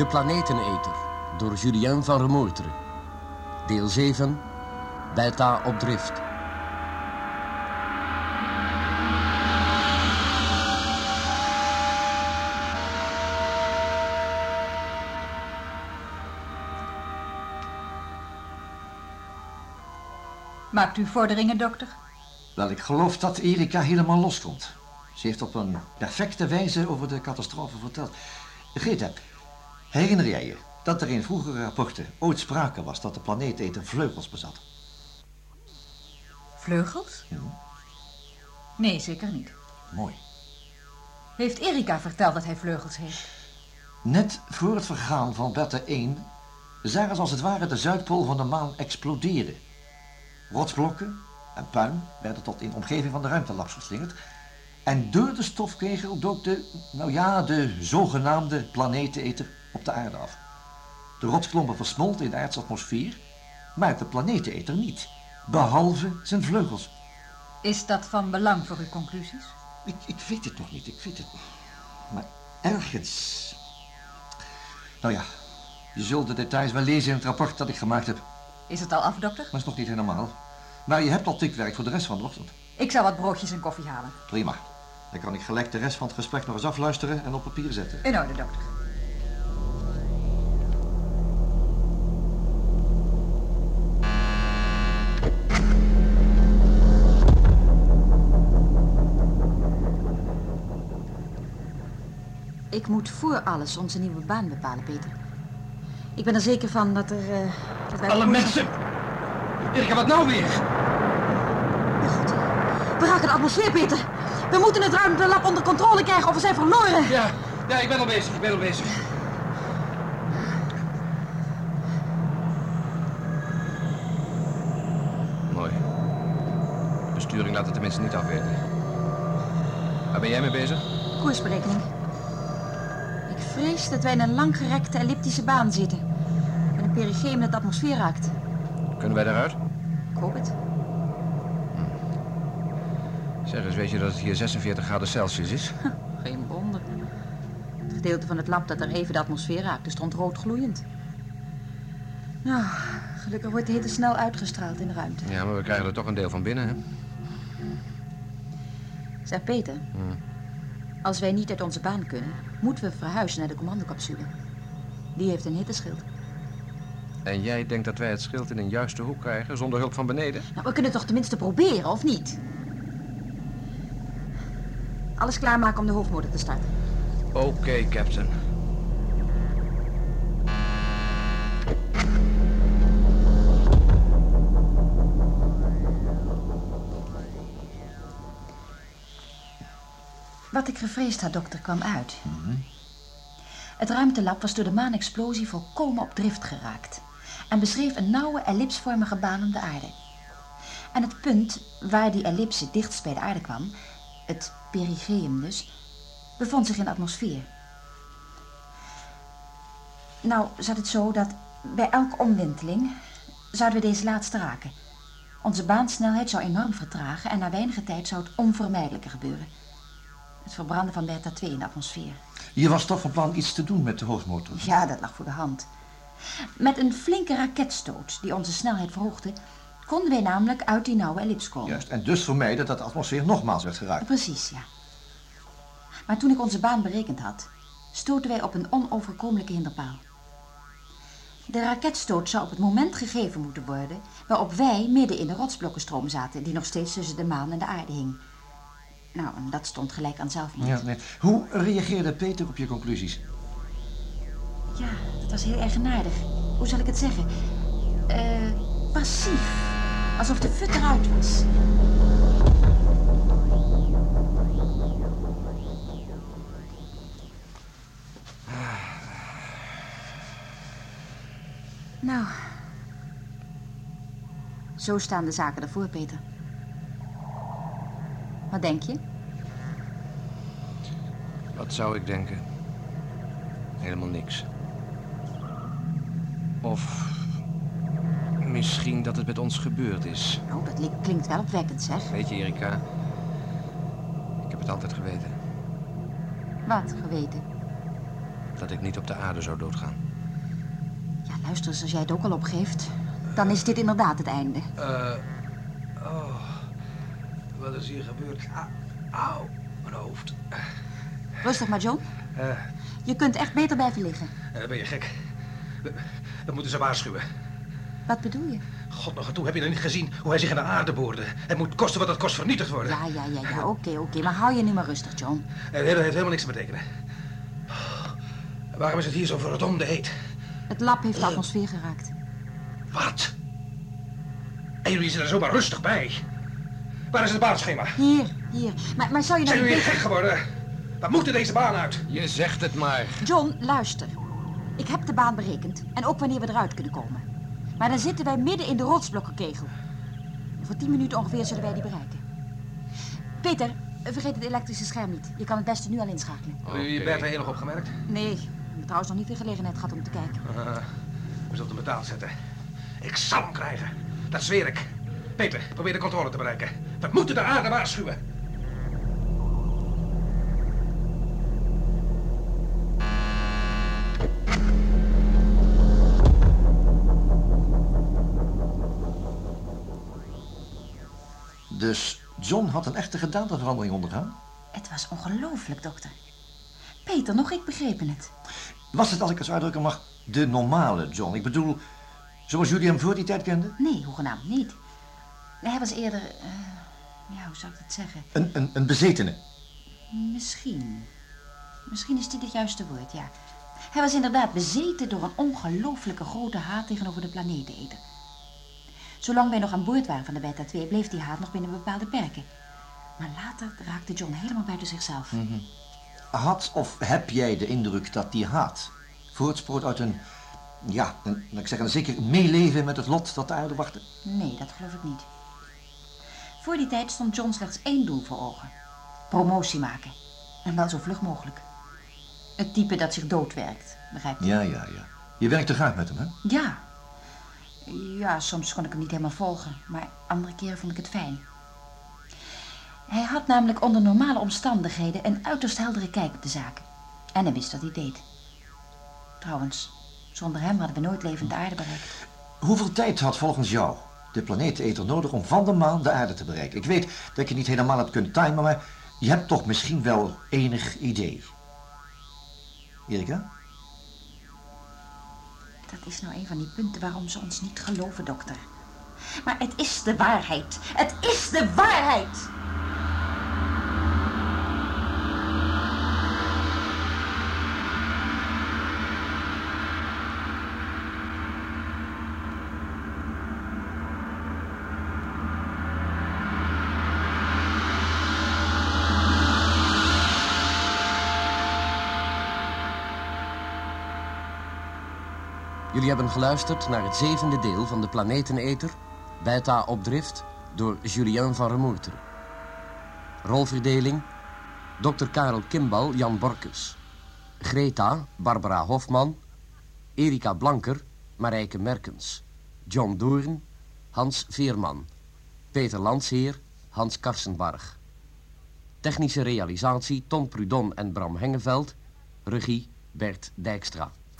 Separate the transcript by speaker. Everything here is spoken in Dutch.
Speaker 1: De Planeteneter door Julien van Remoertre. Deel 7. Beta op drift.
Speaker 2: Maakt u vorderingen, dokter?
Speaker 3: Wel, ik geloof dat Erika helemaal loskomt. Ze heeft op een perfecte wijze over de catastrofe verteld. Greta, herinner jij je dat er in vroegere rapporten ooit sprake was dat de planeeteter vleugels bezat?
Speaker 2: Vleugels?
Speaker 3: Ja.
Speaker 2: Nee, zeker niet.
Speaker 3: Mooi.
Speaker 2: Heeft Erika verteld dat hij vleugels heeft?
Speaker 3: Net voor het vergaan van Beta 1 zagen ze als het ware de Zuidpool van de maan exploderen. Rotsblokken en puin werden tot in de omgeving van de ruimtelab geslingerd. En door de stofkegel dook de, nou ja, de zogenaamde planeteneter op de aarde af. De rotsklompen versmolten in de aardse atmosfeer, maar de planeteneter niet. Behalve zijn vleugels.
Speaker 2: Is dat van belang voor uw conclusies?
Speaker 3: Ik, ik weet het nog niet, ik weet het niet. Maar ergens... Nou ja, je zult de details wel lezen in het rapport dat ik gemaakt heb.
Speaker 2: Is het al af, dokter?
Speaker 3: Maar is nog niet helemaal. Maar je hebt al tikwerk voor de rest van de ochtend.
Speaker 2: Ik zal wat broodjes en koffie halen.
Speaker 3: Prima. Dan kan ik gelijk de rest van het gesprek nog eens afluisteren en op papier zetten.
Speaker 2: In orde, dokter.
Speaker 4: Ik moet voor alles onze nieuwe baan bepalen, Peter. Ik ben er zeker van dat er... eh, dat wij
Speaker 5: Alle mensen! Erika, wat nou weer?
Speaker 4: God, we raken de atmosfeer, Peter. We moeten het ruimtelab onder controle krijgen of we zijn verloren.
Speaker 5: Ja, ja, ik ben al bezig, ik ben al bezig. Mooi. De besturing laat het tenminste niet afweten. Waar ben jij mee bezig?
Speaker 4: Koersberekening. Ik vrees dat wij in een langgerekte elliptische baan zitten. En een perigeum dat de atmosfeer raakt.
Speaker 5: Kunnen wij daaruit?
Speaker 4: Ik hoop het.
Speaker 5: Zeg eens, weet je dat het hier 46 graden Celsius is?
Speaker 4: Geen wonder. Het gedeelte van het lab dat er even de atmosfeer raakte stond rood gloeiend. Nou, gelukkig wordt de hitte snel uitgestraald in de ruimte.
Speaker 5: Ja, maar we krijgen er toch een deel van binnen, hè?
Speaker 4: Zeg Peter, als wij niet uit onze baan kunnen, moeten we verhuizen naar de commandocapsule. Die heeft een hitteschild.
Speaker 5: En jij denkt dat wij het schild in een juiste hoek krijgen, zonder hulp van beneden?
Speaker 4: Nou, we kunnen toch tenminste proberen, of niet? Alles klaarmaken om de hoofdmotor te starten.
Speaker 5: Oké, captain.
Speaker 4: Wat ik gevreesd had, dokter, kwam uit. Het ruimtelab was door de maanexplosie volkomen op drift geraakt... en beschreef een nauwe ellipsvormige baan om de aarde. En het punt waar die ellipse dichtst bij de aarde kwam... het perigeum dus, bevond zich in de atmosfeer. Nou zat het zo dat bij elke omwenteling zouden we deze laatste raken. Onze baansnelheid zou enorm vertragen en na weinige tijd zou het onvermijdelijke gebeuren. Het verbranden van beta 2 in de atmosfeer.
Speaker 3: Je was toch van plan iets te doen met de hoofdmotor?
Speaker 4: Ja, dat lag voor de hand. Met een flinke raketstoot die onze snelheid verhoogde, konden wij namelijk uit die nauwe ellips komen.
Speaker 3: Juist, en dus vermijden dat de atmosfeer nogmaals werd geraakt.
Speaker 4: Precies, ja. Maar toen ik onze baan berekend had, stoten wij op een onoverkomelijke hinderpaal. De raketstoot zou op het moment gegeven moeten worden waarop wij midden in de rotsblokkenstroom zaten, die nog steeds tussen de maan en de aarde hing. Nou, en dat stond gelijk aan zelfmoord.
Speaker 3: Ja, nee. Hoe reageerde Peter op je conclusies?
Speaker 4: Ja, dat was heel eigenaardig. Hoe zal ik het zeggen? Eh, passief. Alsof de fut eruit was. Nou, zo staan de zaken ervoor, Peter. Wat denk je?
Speaker 5: Wat zou ik denken? Helemaal niks. Of misschien dat het met ons gebeurd is.
Speaker 4: Oh, dat li- klinkt wel opwekkend, zeg.
Speaker 5: Weet je, Erika, ik heb het altijd geweten.
Speaker 4: Wat geweten?
Speaker 5: dat ik niet op de aarde zou doodgaan.
Speaker 4: Ja, luister eens, als jij het ook al opgeeft... dan is dit inderdaad het einde.
Speaker 6: Eh, oh, wat is hier gebeurd? Auw, mijn hoofd.
Speaker 4: Rustig maar, John.
Speaker 6: Eh,
Speaker 4: Je kunt echt beter blijven liggen.
Speaker 6: eh, ben je gek? We, we moeten ze waarschuwen.
Speaker 4: Wat bedoel je?
Speaker 6: God nog toe, heb je nou niet gezien hoe hij zich in de aarde boorde? Het moet kosten wat het kost vernietigd worden.
Speaker 4: Ja, ja, ja, ja, oké, oké. Maar hou je nu maar rustig, John.
Speaker 6: Het heeft helemaal niks te betekenen. Waarom is het hier zo verdomde heet?
Speaker 4: Het lab heeft de atmosfeer geraakt.
Speaker 6: Wat? En jullie zitten er zomaar rustig bij. Waar is het baanschema?
Speaker 4: Hier, hier. Maar, maar zou je nou
Speaker 6: Zijn jullie
Speaker 4: beter...
Speaker 6: gek geworden? Waar moeten deze baan uit?
Speaker 5: Je zegt het maar.
Speaker 4: John, luister. Ik heb de baan berekend. En ook wanneer we eruit kunnen komen. Maar dan zitten wij midden in de rotsblokkenkegel. Voor tien minuten ongeveer zullen wij die bereiken. Peter, vergeet het elektrische scherm niet. Je kan het beste nu al inschakelen.
Speaker 6: Hebben jullie Bertha hier nog opgemerkt?
Speaker 4: Nee, ik heb trouwens nog niet de gelegenheid gehad om te kijken.
Speaker 6: Uh, we zullen hem betaald zetten. Ik zal hem krijgen. Dat zweer ik. Peter, probeer de controle te bereiken. We moeten de aarde waarschuwen.
Speaker 3: Dus John had een echte gedaanteverandering ondergaan?
Speaker 4: Het was ongelooflijk, dokter. Peter, nog ik begrepen het.
Speaker 3: Was het, als ik het zo uitdrukken mag, de normale John? Ik bedoel, zoals jullie hem voor die tijd kenden?
Speaker 4: Nee, hoegenaamd niet. Hij was eerder... eh, ja, hoe zou ik dat zeggen?
Speaker 3: Een, een, een bezetene.
Speaker 4: Misschien. Misschien is dit het juiste woord, ja. Hij was inderdaad bezeten door een ongelooflijke grote haat tegenover de planeteneter. Zolang wij nog aan boord waren van de Beta 2 bleef die haat nog binnen bepaalde perken. Maar later raakte John helemaal buiten zichzelf.
Speaker 3: Had of heb jij de indruk dat die haat voortsproot uit een, ja, een, laat ik zeggen, een zeker meeleven met het lot dat de aarde wachtte?
Speaker 4: Nee, dat geloof ik niet. Voor die tijd stond John slechts één doel voor ogen. Promotie maken. En wel zo vlug mogelijk. Het type dat zich doodwerkt, begrijpt u?
Speaker 3: Ja, ja, ja. Je werkte graag met hem, hè?
Speaker 4: Ja. Ja, soms kon ik hem niet helemaal volgen, maar andere keren vond ik het fijn. Hij had namelijk onder normale omstandigheden een uiterst heldere kijk op de zaken. En hij wist wat hij deed. Trouwens, zonder hem hadden we nooit levend de aarde bereikt.
Speaker 3: Hoeveel tijd had volgens jou de planeeteter nodig om van de maan de aarde te bereiken? Ik weet dat je niet helemaal hebt kunnen timen, maar je hebt toch misschien wel enig idee. Erika?
Speaker 4: Dat is nou een van die punten waarom ze ons niet geloven, dokter. Maar het is de waarheid. Het is de waarheid!
Speaker 1: Jullie hebben geluisterd naar het zevende deel van de Planeteneter, Beta op drift, door Julien van Remoerter. Rolverdeling, Dr. Karel Kimbal, Jan Borkes. Greta, Barbara Hofman. Erika Blanker, Marijke Merkens. John Doorn, Hans Veerman. Peter Landsheer, Hans Karsenbarg. Technische realisatie Tom Prudon en Bram Hengeveld. Regie Bert Dijkstra.